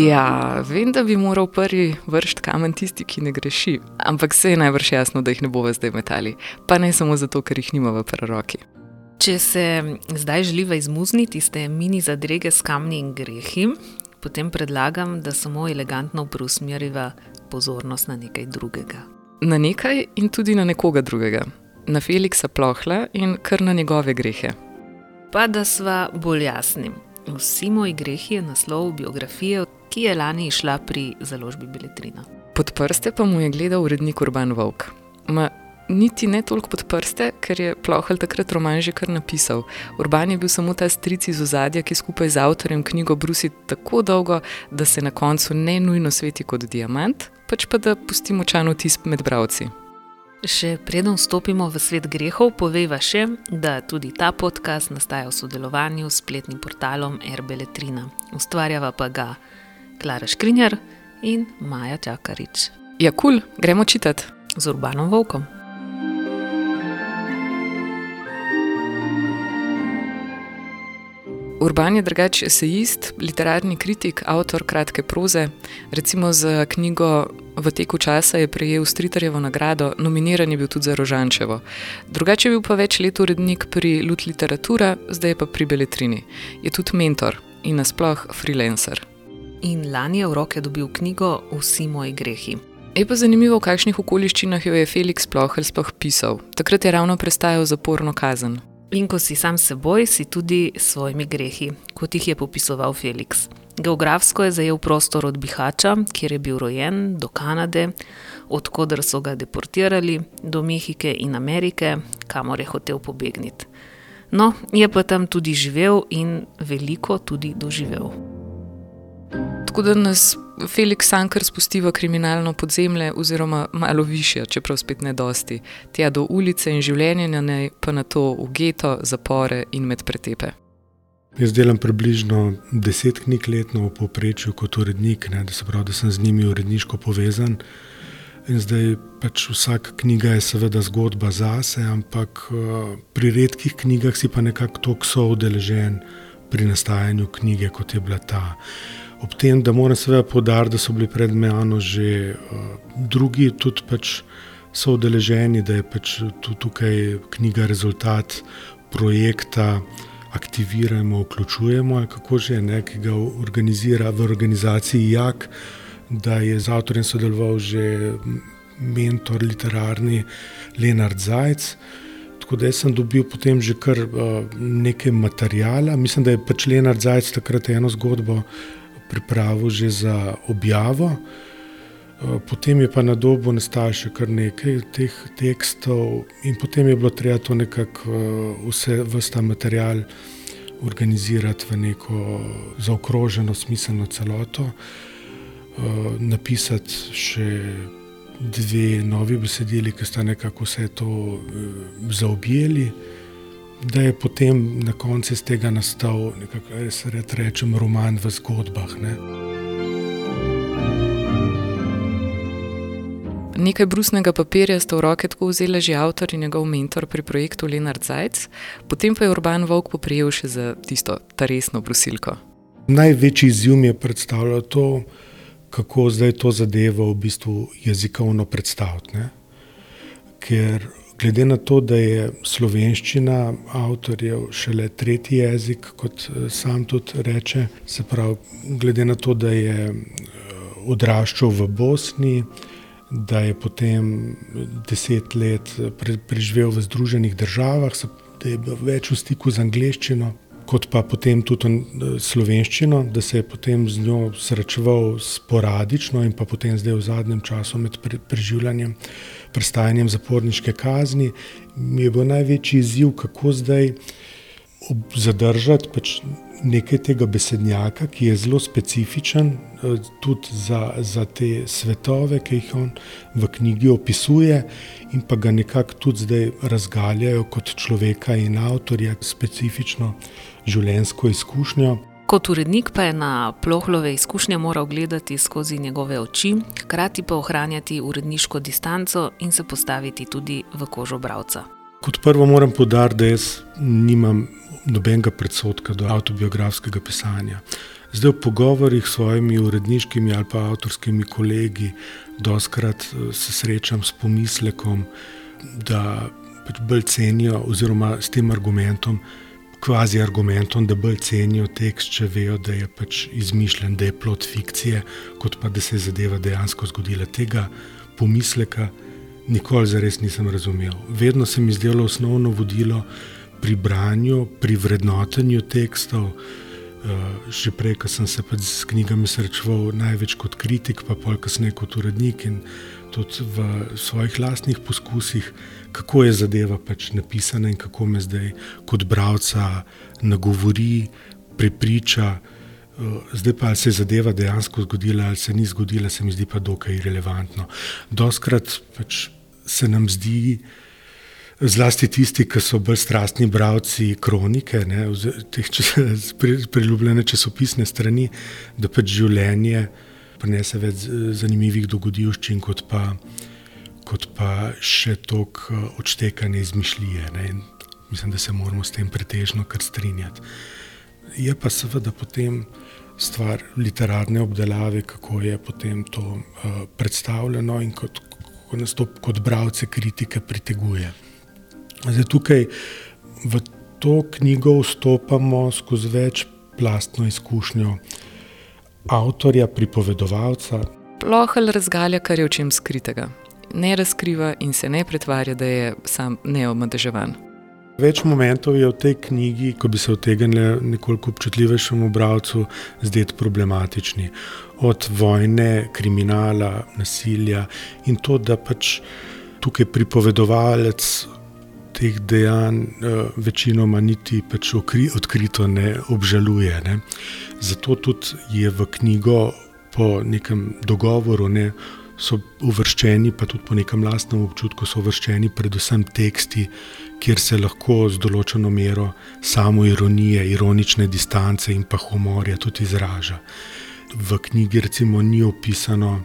Ja, vem, da bi moral prvi vršiti kamen tisti, ki ne greši, ampak se je najbrž jasno, da jih ne bomo zdaj metali. Pa ne samo zato, ker jih nima v preroki. Če se zdaj želiva izmuzniti iz te mini zadrege s kamni in grehi, potem predlagam, da samo elegantno preusmeriva pozornost na nekaj drugega. Na nekaj in tudi na nekoga drugega. Na Feliksa Plohla in kar na njegove grehe. Pa da sva bolj jasni. Vsi moji grehi je naslov biografije, ki je lani išla pri založbi Beletrina. Pod prste pa mu je gledal urednik Urban Vovk. Ma, niti ne toliko pod prste, ker je Plohel takrat roman že kar napisal. Urban je bil samo ta stric iz ozadja, ki skupaj z avtorjem knjigo brusi tako dolgo, da se na koncu ne nujno sveti kot diamant, pač pa da pusti močan vtis med bravci. Še preden vstopimo v svet grehov, poveva še, da tudi ta podcast nastaja v sodelovanju s spletnim portalom Erbeletrina. Ustvarjava pa ga Klara Škrinjar in Maja Čakarič. Ja, kul, cool, gremo čitati. Z urbanom volkom. Urban je drugačen esejist, literarni kritik, avtor kratke proze. Recimo za knjigo V teku časa je prejel Stritarjevo nagrado, nominiran je bil tudi za Rožančevo. Drugače je bil pa več let urednik pri Lut Literatura, zdaj pa pri Beletrini. Je tudi mentor in nasploh freelancer. In lani je v roke dobil knjigo Vsi moji grehi. Je pa zanimivo, v kakšnih okoliščinah jo je Felix Plohel sploh pisal. Takrat je ravno prestajal zaporno kazen. In ko si sam seboj, si tudi s svojimi grehi, kot jih je popisoval Felix. Geografsko je zajel prostor od Bihača, kjer je bil rojen, do Kanade, odkuder so ga deportirali, do Mehike in Amerike, kamor je hotel pobegniti. No, je pa tam tudi živel in veliko tudi doživel. Tako da nas Felix Sanker spusti v kriminalno podzemlje, oziroma malo više, čeprav spet ne dosti, tja do ulice in življenja na njej, pa na to v geto, zapore in med pretepe. Jaz delam približno deset knjig letno v povprečju kot urednik, ne, da se pravi, da sem z njimi uredniško povezan. In zdaj pač vsaka knjiga je seveda zgodba zase, ampak uh, pri redkih knjigah si pa nekako tako soudeležen pri nastajanju knjige, kot je bila ta. Ob tem, da moram seveda podariti, da so bili pred menoj že uh, drugi, tudi pač so udeleženi, da je pač tukaj knjiga rezultat projekta aktiviramo, vključujemo, kako že ne, ki ga organizira v organizaciji JAK, da je z avtorjem sodeloval že mentor literarni Leonard Zajc. Tako da sem dobil potem že kar uh, nekaj materijala. Mislim, da je pač Leonard Zajc takrat eno zgodbo pripravil že za objavo. Eh, potem je pa na dobu nastalo še kar nekaj teh tekstov, in potem je bilo treba to nekako eh, vse, vse ta material organizirati v neko zaokroženo, smiselno celoto, eh, napisati še dve novi besedili, ki sta nekako vse to zaobjeli. Da je potem na koncu iz tega nastal, kako se reče, roman v zgodbah. Ne. Nekaj brusnega papirja sta v roke tako vzela že avtor in njegov mentor pri projektu Leonard Zajc, potem pa je Urban Vok poprijel še za tisto ta resno brusilko. Največji izziv je predstavljalo to, kako zdaj to zadevo v bistvu jezikovno predstaviti. Ne? Ker glede na to, da je slovenščina avtorjev šele tretji jezik, kot eh, sam tudi reče, se pravi, glede na to, da je eh, odraščal v Bosni, da je potem deset let preživel v Združenih državah, da je bil več v stiku z angliščino, kot pa potem tudi slovenščino, da se je potem z njo srečeval sporadično in pa potem zdaj v zadnjem času med preživljanjem, prestajanjem zaporniške kazni, mi je bil največji izziv, kako zdaj zadržati pač nekaj tega besednjaka, ki je zelo specifičen eh, tudi za, za te svetove, ki jih on v knjigi opisuje, in pa ga nekako tudi zdaj razgaljajo kot človeka in avtorja, specifično življenjsko izkušnjo. Kot urednik pa je na plohlove izkušnje moral gledati skozi njegove oči, hkrati pa ohranjati uredniško distanco in se postaviti tudi v kožo bralca. Kot prvo moram podariti, da jaz nimam nobenega predsotka do avtobiografskega pisanja. Zdaj v pogovorih s svojimi uredniškimi ali pa avtorskimi kolegi, doskrat eh, se srečam s pomislekom, da pač bolj cenijo, oziroma s tem argumentom, kvazi argumentom, da bolj cenijo tekst, če vejo, da je pač izmišljen, da je plot fikcije, kot pa da se je zadeva dejansko zgodila. Tega pomisleka nikoli zares nisem razumel. Vedno se mi zdelo osnovno vodilo pri branju, pri vrednotenju tekstov. Uh, že prej, ko sem se pač s knjigami srečeval, največ kot kritik, pa pol kasneje kot urednik in tudi v svojih lastnih poskusih, kako je zadeva pač napisana in kako me zdaj kot bralca nagovori, prepriča. Uh, zdaj pa se je zadeva dejansko zgodila ali se ni zgodila, se mi zdi pa dokaj irrelevantno. Doskrat pač se nam zdi, zlasti tisti, ki so bolj strastni bralci kronike, ne, teh priljubljene časopisne strani, da pač življenje prinese več zanimivih dogodivščin, kot pa, kot pa še tok odštekanja izmišljije. Ne, mislim, da se moramo s tem pretežno kar strinjati. Je pa seveda potem stvar literarne obdelave, kako je potem to uh, predstavljeno in kot, kako nas to kot bralce kritike priteguje. Zdaj, tukaj v to knjigo vstopamo skozi večplastno izkušnjo avtorja, pripovedovalca. Plohelj razgalja, kar je v čem skritega. Ne razkriva in se ne pretvarja, da je sam neomadeževan. Več momentov je v tej knjigi, ko bi se otegnili nekoliko občutljivejšemu bralcu, zdeti problematični. Od vojne, kriminala, nasilja in to, da pač tukaj pripovedovalec teh dejanj uh, večinoma niti pač okri, odkrito ne obžaluje. Ne. Zato tudi je v knjigo po nekem dogovoru. Ne, So uvrščeni, pa tudi po nekem lastnem občutku, so uvrščeni predvsem teksti, kjer se lahko z določeno mero samo ironije, ironične distance in pa humorja tudi izraža. V knjigi recimo ni opisano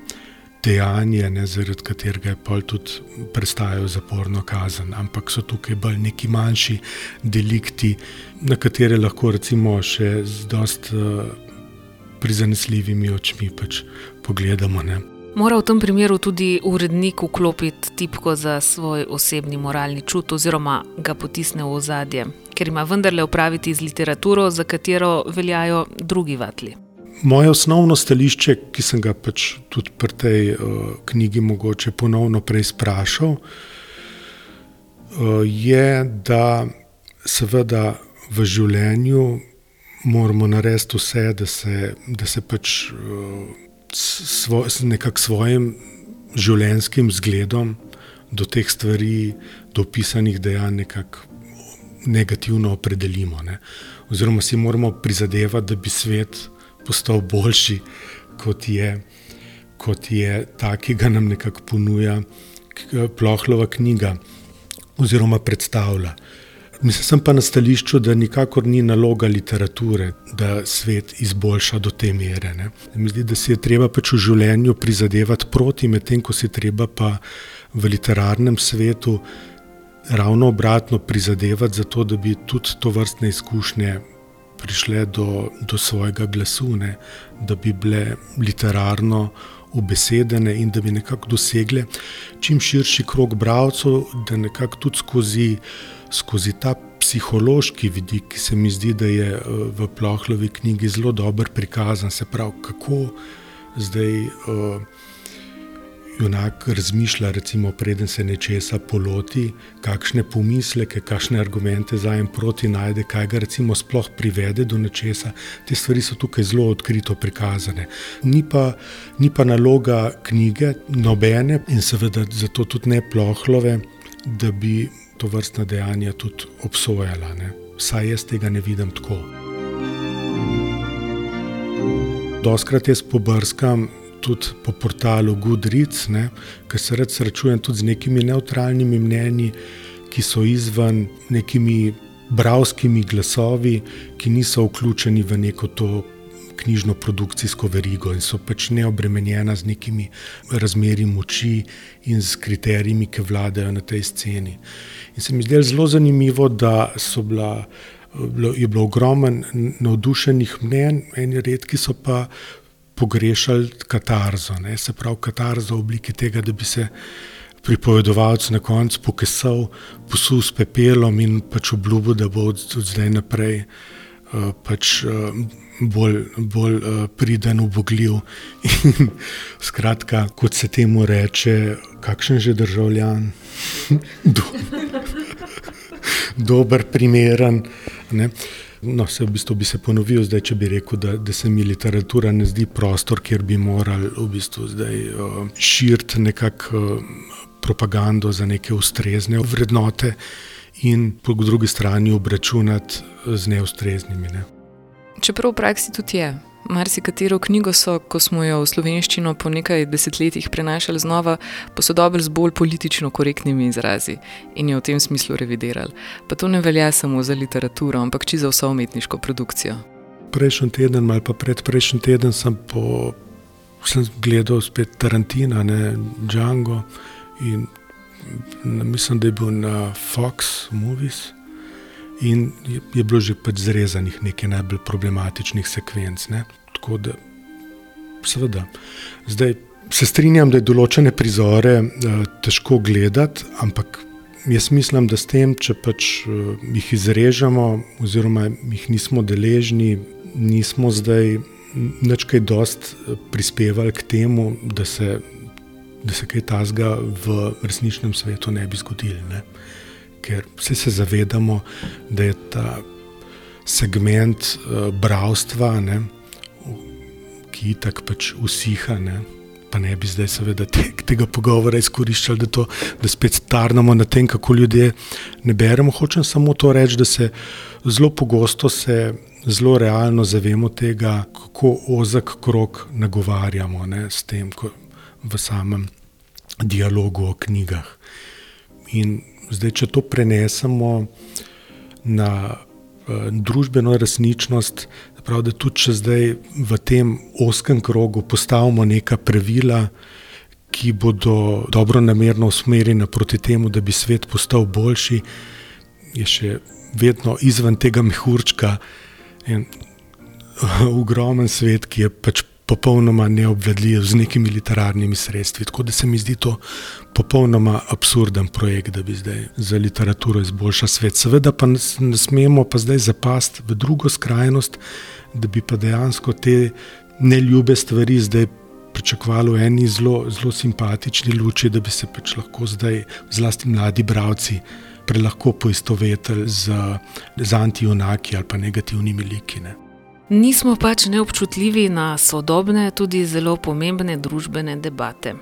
dejanje, ne, zaradi katerega je pol tudi prestajajo zaporno kazen, ampak so tukaj bolj neki manjši delikti, na katere lahko recimo še z dost uh, prizanesljivimi očmi pač pogledamo. Ne. Mora v tem primeru tudi urednik vklopiti tipko za svoj osebni moralni čut, oziroma ga potisne v ozadje, ker ima vendarle opraviti z literaturo, za katero veljajo drugi vatli. Moje osnovno stališče, ki sem ga pač tudi pri tej uh, knjigi mogoče ponovno preizprašal, uh, je, da seveda v življenju moramo narediti vse, da se, da se pač. Uh, svo, nekako svojim življenjskim zgledom do teh stvari, do opisanih dejanj, nekako negativno opredelimo. Ne. Oziroma, si moramo prizadevati, da bi svet postal boljši, kot je, kot je ta, ki ga nam nekako ponuja Plohlova knjiga, oziroma predstavlja. Mislim, sem pa na stališču, da nikakor ni naloga literature, da svet izboljša do te mere. Ne. Mi zdi, da si je treba pač v življenju prizadevati proti, medtem ko si treba pa v literarnem svetu ravno obratno prizadevati za to, da bi tudi to vrstne izkušnje prišle do, do svojega glasu, ne. da bi bile literarno ubesedene in da bi nekako dosegle čim širši krog bralcev, da nekako tudi skozi skozi ta psihološki vidik, ki se mi zdi, da je v Plohlovi knjigi zelo dobro prikazan, se pravi, kako zdaj uh, junak razmišlja, recimo, preden se nečesa poloti, kakšne pomisleke, kakšne argumente za in proti najde, kaj ga recimo sploh privede do nečesa. Te stvari so tukaj zelo odkrito prikazane. Ni pa, ni pa naloga knjige, nobene in seveda zato tudi ne Plohlove, da bi to vrstna dejanja tudi obsojala. Ne? Vsaj jaz tega ne vidim tako. Doskrat jaz pobrskam tudi po portalu Goodreads, ker se rad srečujem tudi z nekimi neutralnimi mnenji, ki so izven nekimi bravskimi glasovi, ki niso vključeni v neko to knjižno produkcijsko verigo in so pač neobremenjena z nekimi razmeri moči in z kriterijami, ki vladajo na tej sceni. In se mi zdelo zelo zanimivo, da so bila je bilo ogromno navdušenih mnen, eni redki so pa pogrešali katarzo, ne? se pravi katarzo v obliki tega, da bi se pripovedovalec na koncu pokesal, posul s pepelom in pač obljubil, da bo od, od zdaj naprej uh, pač, uh, bolj, bolj uh, priden, ubogljiv. In, skratka, kot se temu reče, kakšen že državljan, Do, dober, primeren. Ne? No, se v bistvu bi se ponovil, zdaj, če bi rekel, da, da se mi literatura ne zdi prostor, kjer bi morali v bistvu zdaj uh, širiti nekako uh, propagando za neke ustrezne vrednote in po drugi strani obračunati z neustreznimi. Ne. Čeprav v praksi tudi je. Marsikatero knjigo so, ko smo jo v slovenščino po nekaj desetletjih prenašali znova, posodobili z bolj politično korektnimi izrazi in jo v tem smislu revidirali. Pa to ne velja samo za literaturo, ampak či za vso umetniško produkcijo. Prejšnji teden ali pa predprejšnji teden sem, po, sem gledal spet Tarantina, ne Django. In mislim, da je bil na Fox Movies. In je bilo že pač zrezanih nekaj najbolj problematičnih sekvenc. Ne? Tako da, seveda, zdaj se strinjam, da je določene prizore uh, težko gledati, ampak jaz mislim, da s tem, če pač uh, jih izrežemo, oziroma jih nismo deležni, nismo zdaj nič kaj dost eh, prispevali k temu, da se da se kaj tasga v resničnem svetu ne bi zgodilo. Ker vsi se zavedamo, da je ta segment uh, bravstva, ne, ki tako pač usiha. Ne, pa ne bi zdaj, seveda, te, tega pogovora izkoriščali, da, to, da spet tarnamo na tem, kako ljudje ne beremo. Hočem samo to reči, da se zelo pogosto se. Zelo realno zavemo tega, kako ozek krok nagovarjamo ne, s tem, ko v samem dialogu o knjigah. In zdaj, če to prenesemo na uh, družbeno resničnost, pravi, da tudi če zdaj v tem oskem krogu postavimo neka pravila, ki bodo dobro namerno usmerjena proti temu, da bi svet postal boljši, je še vedno izven tega mehurčka. In, Ogromen svet, ki je pač popolnoma neobvladljiv z nekimi literarnimi sredstvi. Tako da se mi zdi to popolnoma absurden projekt, da bi zdaj za literaturo izboljšal svet. Seveda pa ne smemo pa zdaj zapasti v drugo skrajnost, da bi pa dejansko te neljube stvari zdaj. Pričakovali v eni zelo, zelo simpatični luči, da bi se pač lahko zdaj, zlasti mladi bralci, prelahko poistovetili z, z antijunaki ali pa negativnimi likine. Nismo pač neobčutljivi na sodobne, tudi zelo pomembne družbene debate.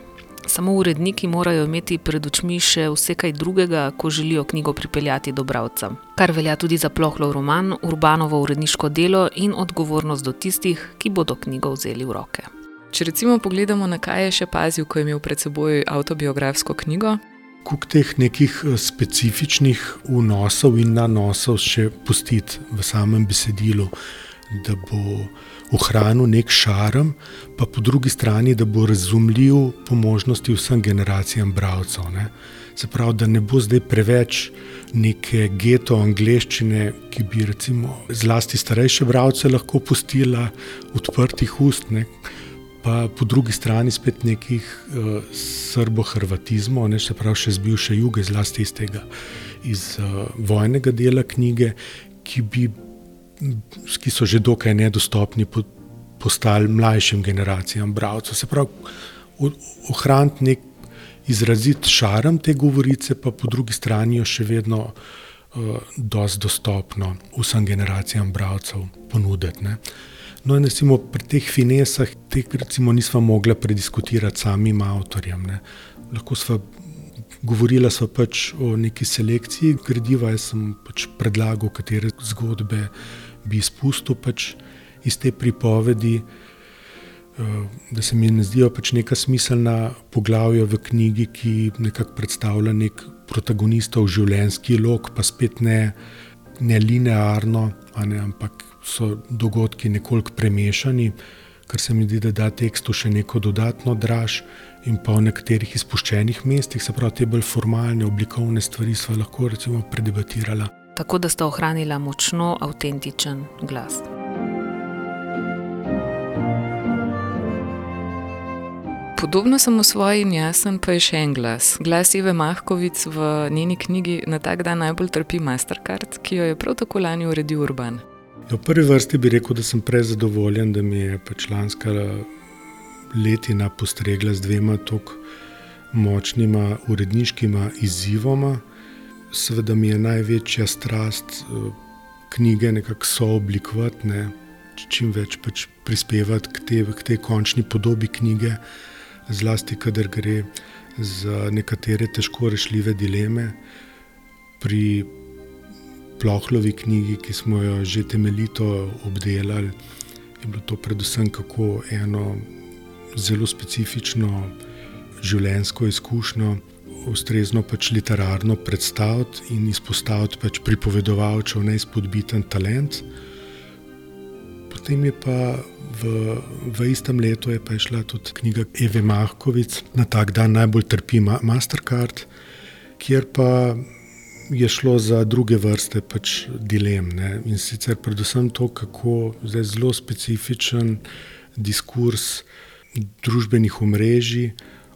Samo uredniki morajo imeti pred očmi še vse kaj drugega, ko želijo knjigo pripeljati do bralca. Kar velja tudi za plohlov roman, urbanovo uredniško delo in odgovornost do tistih, ki bodo knjigo vzeli v roke. Če recimo pogledamo, na kaj je še pazil, ko je imel pred seboj autobiografsko knjigo. Kuk teh nekih eh, specifičnih vnosov in nanosov še pustiti v samem besedilu da bo ohranil nek šarm, pa po drugi strani, da bo razumljiv po možnosti vsem generacijam bralcev. Ne. Se pravi, da ne bo zdaj preveč neke geto angleščine, ki bi recimo zlasti starejše bralce lahko pustila odprtih ust. Ne. Pa po drugi strani spet nekih uh, srbo-hrvatizmov, ne se pravi, še z bivše juge, zlasti iz tega iz, uh, vojnega dela knjige, ki bi ki so že dokaj nedostopni, postali mlajšim generacijam bralcev. Se pravi, ohraniti nek izrazit šarm te govorice, pa po drugi strani jo še vedno uh, dosti dostopno vsem generacijam bralcev ponuditi. Ne. No, in recimo pri teh finesah, teh recimo nismo mogli prediskutirati samim avtorjem. Ne. Lahko smo govorili pač o neki selekciji gradiva, jaz sem pač predlagal, katere zgodbe bi izpustil pač iz te pripovedi, eh, da se mi ne zdijo pač neka smiselna poglavja v knjigi, ki nekako predstavlja nek protagonistov življenjski lok, pa spet ne, ne linearno, ne, ampak so dogodki nekoliko premešani, kar se mi zdi, da da tekstu še neko dodatno draž. In pa v nekaterih izpuščenih mestih, se pravi, te bolj formalne, oblikovne stvari, smo lahko recimo predebatirali tako da sta ohranila močno avtentičen glas. Podobno samo svoj in jasen, pa je še en glas. Glas Eve Mahkovic v njeni knjigi Na tak dan najbolj trpi Mastercard, ki jo je prav tako lani uredil Urban. Ja, v prvi vrsti bi rekel, da sem prezadovoljen, da mi je pač lanska letina postregla z dvema tako močnima uredniškima izzivoma. Seveda mi je največja strast eh, knjige nekako sooblikovati, ne, čim več pač prispevati k tej, k tej končni podobi knjige zlasti, kadar gre za nekatere težko rešljive dileme. Pri Plohlovi knjigi, ki smo jo že temeljito obdelali, je bilo to predvsem kako eno zelo specifično življenjsko izkušnjo. Ustrezno pač literarno predstaviti in izpostaviti pač pripovedovalčev neizpodbiten talent. Potem je pa v, v istem letu je pa šla tudi knjiga Eve Mahkovic na tak dan najbolj trpi Mastercard, kjer pa je šlo za druge vrste pač dilem. Ne? In sicer predvsem to, kako zelo specifičen diskurs družbenih omrežij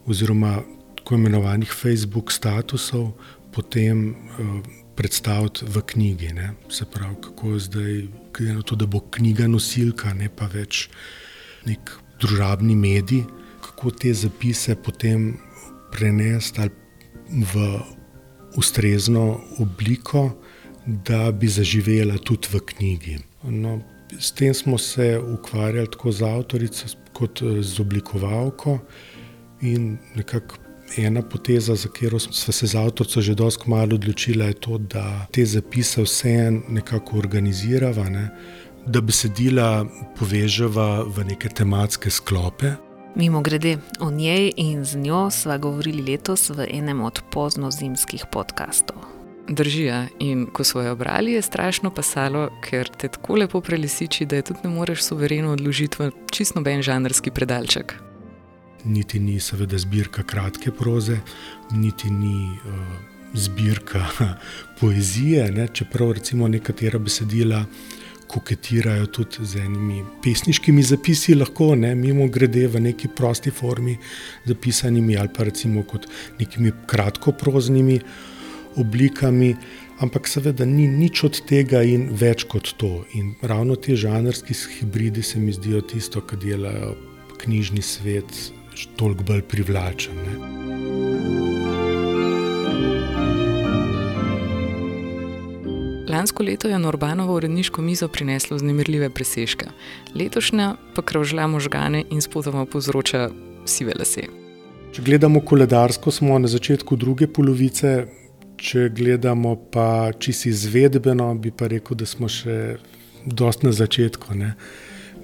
oziroma tako imenovanih Facebook statusov potem uh, predstaviti v knjigi. Ne? Se pravi, kako je zdaj, glede na to, da bo knjiga nosilka, ne pa več nek družabni medij, kako te zapise potem prenesti v ustrezno obliko, da bi zaživela tudi v knjigi. No, s tem smo se ukvarjali tako z avtorico, kot z oblikovalko in nekako ena poteza, za katero smo se z avtorico že dosti malo odločili, je to, da te zapise vseeno nekako organiziramo, ne? da besedila povežemo v neke tematske sklope. Mimo grede, o njej in z njo sva govorili letos v enem od pozno-zimskih podkastov. Držijo. In ko smo jo brali, je strašno pasalo, ker te tako lepo prelisiči, da je tudi ne moreš suvereno odložiti v čisto noben žanrski predalček niti ni seveda zbirka kratke proze, niti ni uh, zbirka poezije, ne? čeprav recimo nekatera besedila koketirajo tudi z enimi pesniškimi zapisi, lahko ne, mimo grede v neki prosti formi zapisanimi ali pa recimo kot nekimi kratkoproznimi oblikami. Ampak seveda ni nič od tega in več kot to. In ravno ti žanrski hibridi se mi zdijo tisto, kar delajo knjižni svet toliko bolj privlačen. Ne? Lansko leto je Norbanovo uredniško mizo prineslo znemirljive presežke, letošnja pa kravžlja možgane in spodoma povzroča sive lase. Če gledamo koledarsko, smo na začetku druge polovice, če gledamo pa čisto izvedbeno, bi pa rekel, da smo še dosti na začetku. Ne?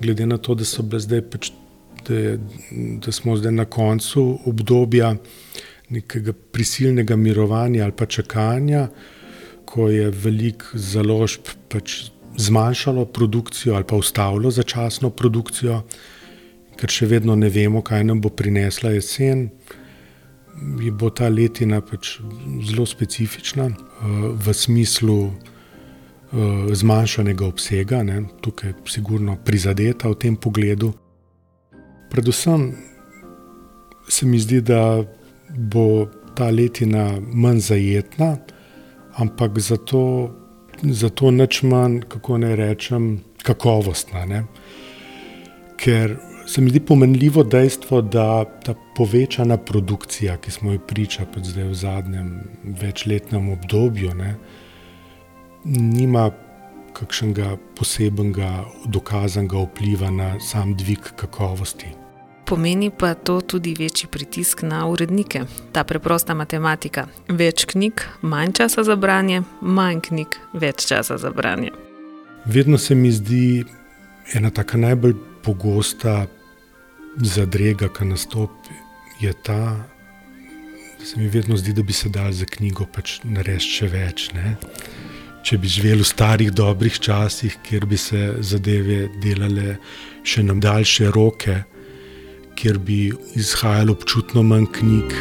Glede na to, da so bile zdaj pač da, je, da smo zdaj na koncu obdobja nekega prisilnega mirovanja ali pa čakanja, ko je velik založb pač zmanjšalo produkcijo ali pa ustavilo začasno produkcijo, ker še vedno ne vemo, kaj nam bo prinesla jesen. Je bo ta letina pač zelo specifična v smislu zmanjšanega obsega, ne, tukaj je sigurno prizadeta v tem pogledu. Predvsem se mi zdi, da bo ta letina manj zajetna, ampak zato, zato neč manj, kako naj rečem, kakovostna. Ne? Ker se mi zdi pomenljivo dejstvo, da ta povečana produkcija, ki smo jo priča zdaj v zadnjem večletnem obdobju, ne, nima kakšnega posebnega dokazanega vpliva na sam dvig kakovosti. Pomeni pa to tudi večji pritisk na urednike. Ta preprosta matematika. Več knjig, manj časa za branje, manj knjig, več časa za branje. Vedno se mi zdi ena tako najbolj pogosta zadrega, ki nastopi, je ta, da se mi vedno zdi, da bi se dal za knjigo pač narediti še več. Ne? Če bi živeli v starih, dobrih časih, kjer bi se zadeve delale še na daljše roke kjer bi izhajalo občutno manj knjig.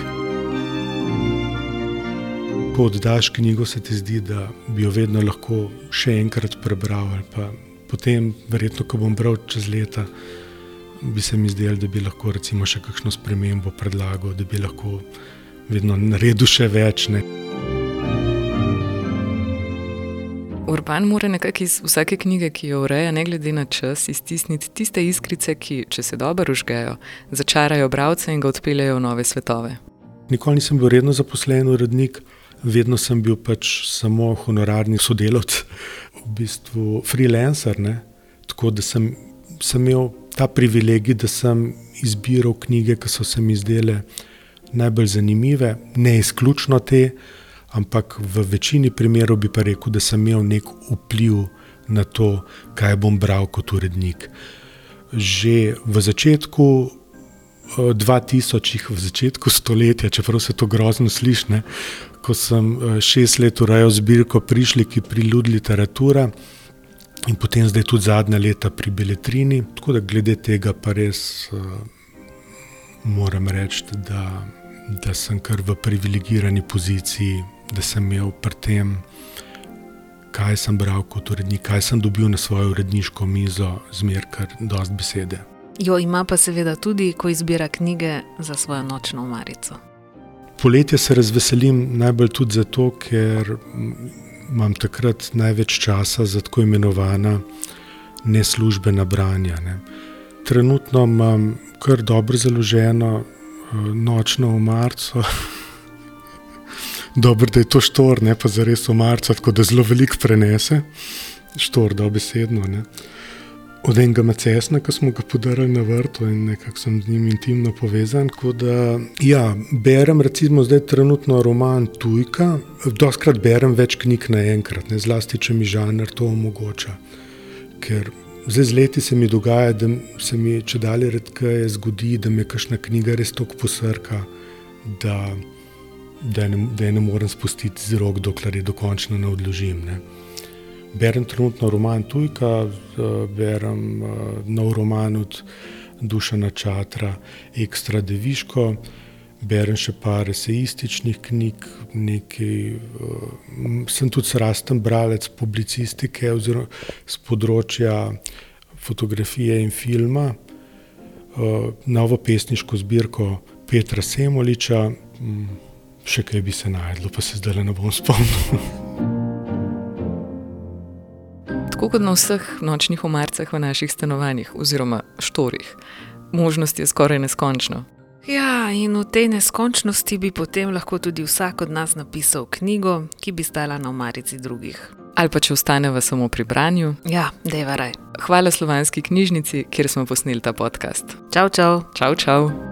Ko oddaš knjigo, se ti zdi, da bi jo vedno lahko še enkrat prebral. Potem, verjetno, ko bom bral čez leta, bi se mi zdelo, da bi lahko recimo, še kakšno spremembo predlagal, da bi lahko vedno naredil še več. Ne. Urban mora nekako iz vsake knjige, ki jo ureja, ne glede na čas, iztisniti tiste iskrice, ki, če se dobro užgejo, začarajo bralce in ga odpeljejo v nove svetove. Nikoli nisem bil redno zaposlen urednik vedno sem bil pač samo honorarni sodelavec, v bistvu freelancer. Ne? Tako da sem, sem imel ta privilegij, da sem izbiral knjige, ki so se mi zdele najbolj zanimive, ne izključno te, ampak v večini primerov bi pa rekel, da sem imel nek vpliv na to, kaj bom bral kot urednik. Že v začetku 2000-ih, v začetku stoletja, čeprav se to grozno sliši, ko sem eh, šest let urejal zbirko Prišliki pri ljud literatura in potem zdaj tudi zadnja leta pri Beletrini. Tako da glede tega pa res uh, moram reči, da, da sem kar v privilegirani poziciji, da sem imel pri tem, kaj sem bral kot urednik, kaj sem dobil na svojo uredniško mizo, zmer kar dost besede. Jo ima pa seveda tudi, ko izbira knjige za svojo nočno umarico. Poletje se razveselim najbolj tudi zato, ker imam takrat največ časa za tako imenovana neslužbena branja. Ne. Trenutno imam kar dobro založeno eh, nočno umarico. Dobro, da je to štor, ne pa za res umarico, tako da zelo veliko prenese, štor, dobesedno. Uh, od enega macesna, ki smo ga podarili na vrtu in nekako sem z njim intimno povezan. Da, ja, berem recimo zdaj trenutno roman Tujka, doskrat berem več knjig naenkrat, zlasti, če mi žanr to omogoča. Ker zdaj z leti se mi dogaja, da se mi če dalje redkeje zgodi, da me kakšna knjiga res tako posrka, da, da, ne, da ne morem spustiti z rok, dokler je dokončno ne odložim. Ne. Berem trenutno roman Tujka, berem nov roman od Dušana Čatra, Ekstra Deviško, berem še par eseističnih knjig, nekaj, sem tudi srasten bralec publicistike oziroma z področja fotografije in filma, novo pesniško zbirko Petra Semoliča, še kaj bi se najdlo, pa se zdaj ne bom spomnil. tako kot na vseh nočnih omarcah v naših stanovanjih oziroma štorih. Možnost je skoraj neskončna. Ja, in v tej neskončnosti bi potem lahko tudi vsak od nas napisal knjigo, ki bi stala na omarici drugih. Ali pa če ostaneva samo pri branju. Ja, da je varaj. Hvala slovanski knjižnici, kjer smo posneli ta podcast. Čau, čau. Čau, čau.